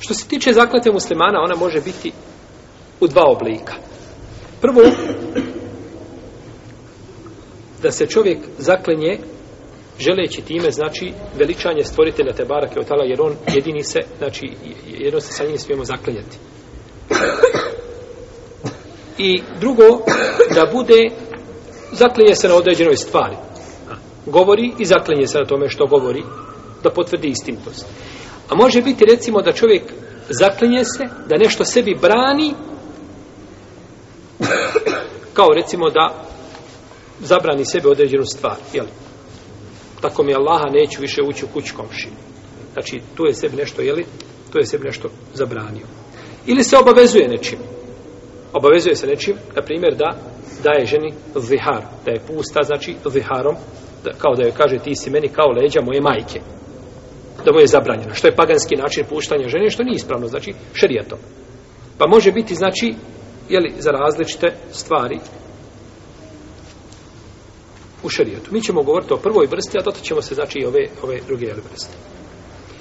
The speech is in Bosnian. Što se tiče zakletve muslimana, ona može biti u dva oblika. Prvo, da se čovjek zaklenje želeći time, znači, veličanje stvoritelja te barake od tala, jer on jedini se, znači, jedno se sa njim smijemo zaklenjati. I drugo, da bude zaklenje se na određenoj stvari. Govori i zaklenje se na tome što govori da potvrdi istinitost. A može biti recimo da čovjek zaklinje se, da nešto sebi brani, kao recimo da zabrani sebe određenu stvar. Jel? Tako mi Allaha neću više ući u kuću komšinu. Znači, tu je sebi nešto, jeli? Tu je sebi nešto zabranio. Ili se obavezuje nečim. Obavezuje se nečim, na primjer, da daje ženi zihar, da je pusta, znači, ziharom, da, kao da joj kaže, ti si meni kao leđa moje majke da mu je zabranjeno. Što je paganski način puštanja žene, što nije ispravno, znači šerijatom. Pa može biti, znači, jeli, za različite stvari u šerijatu. Mi ćemo govoriti o prvoj vrsti, a dotaćemo se, znači, i ove, ove druge vrste.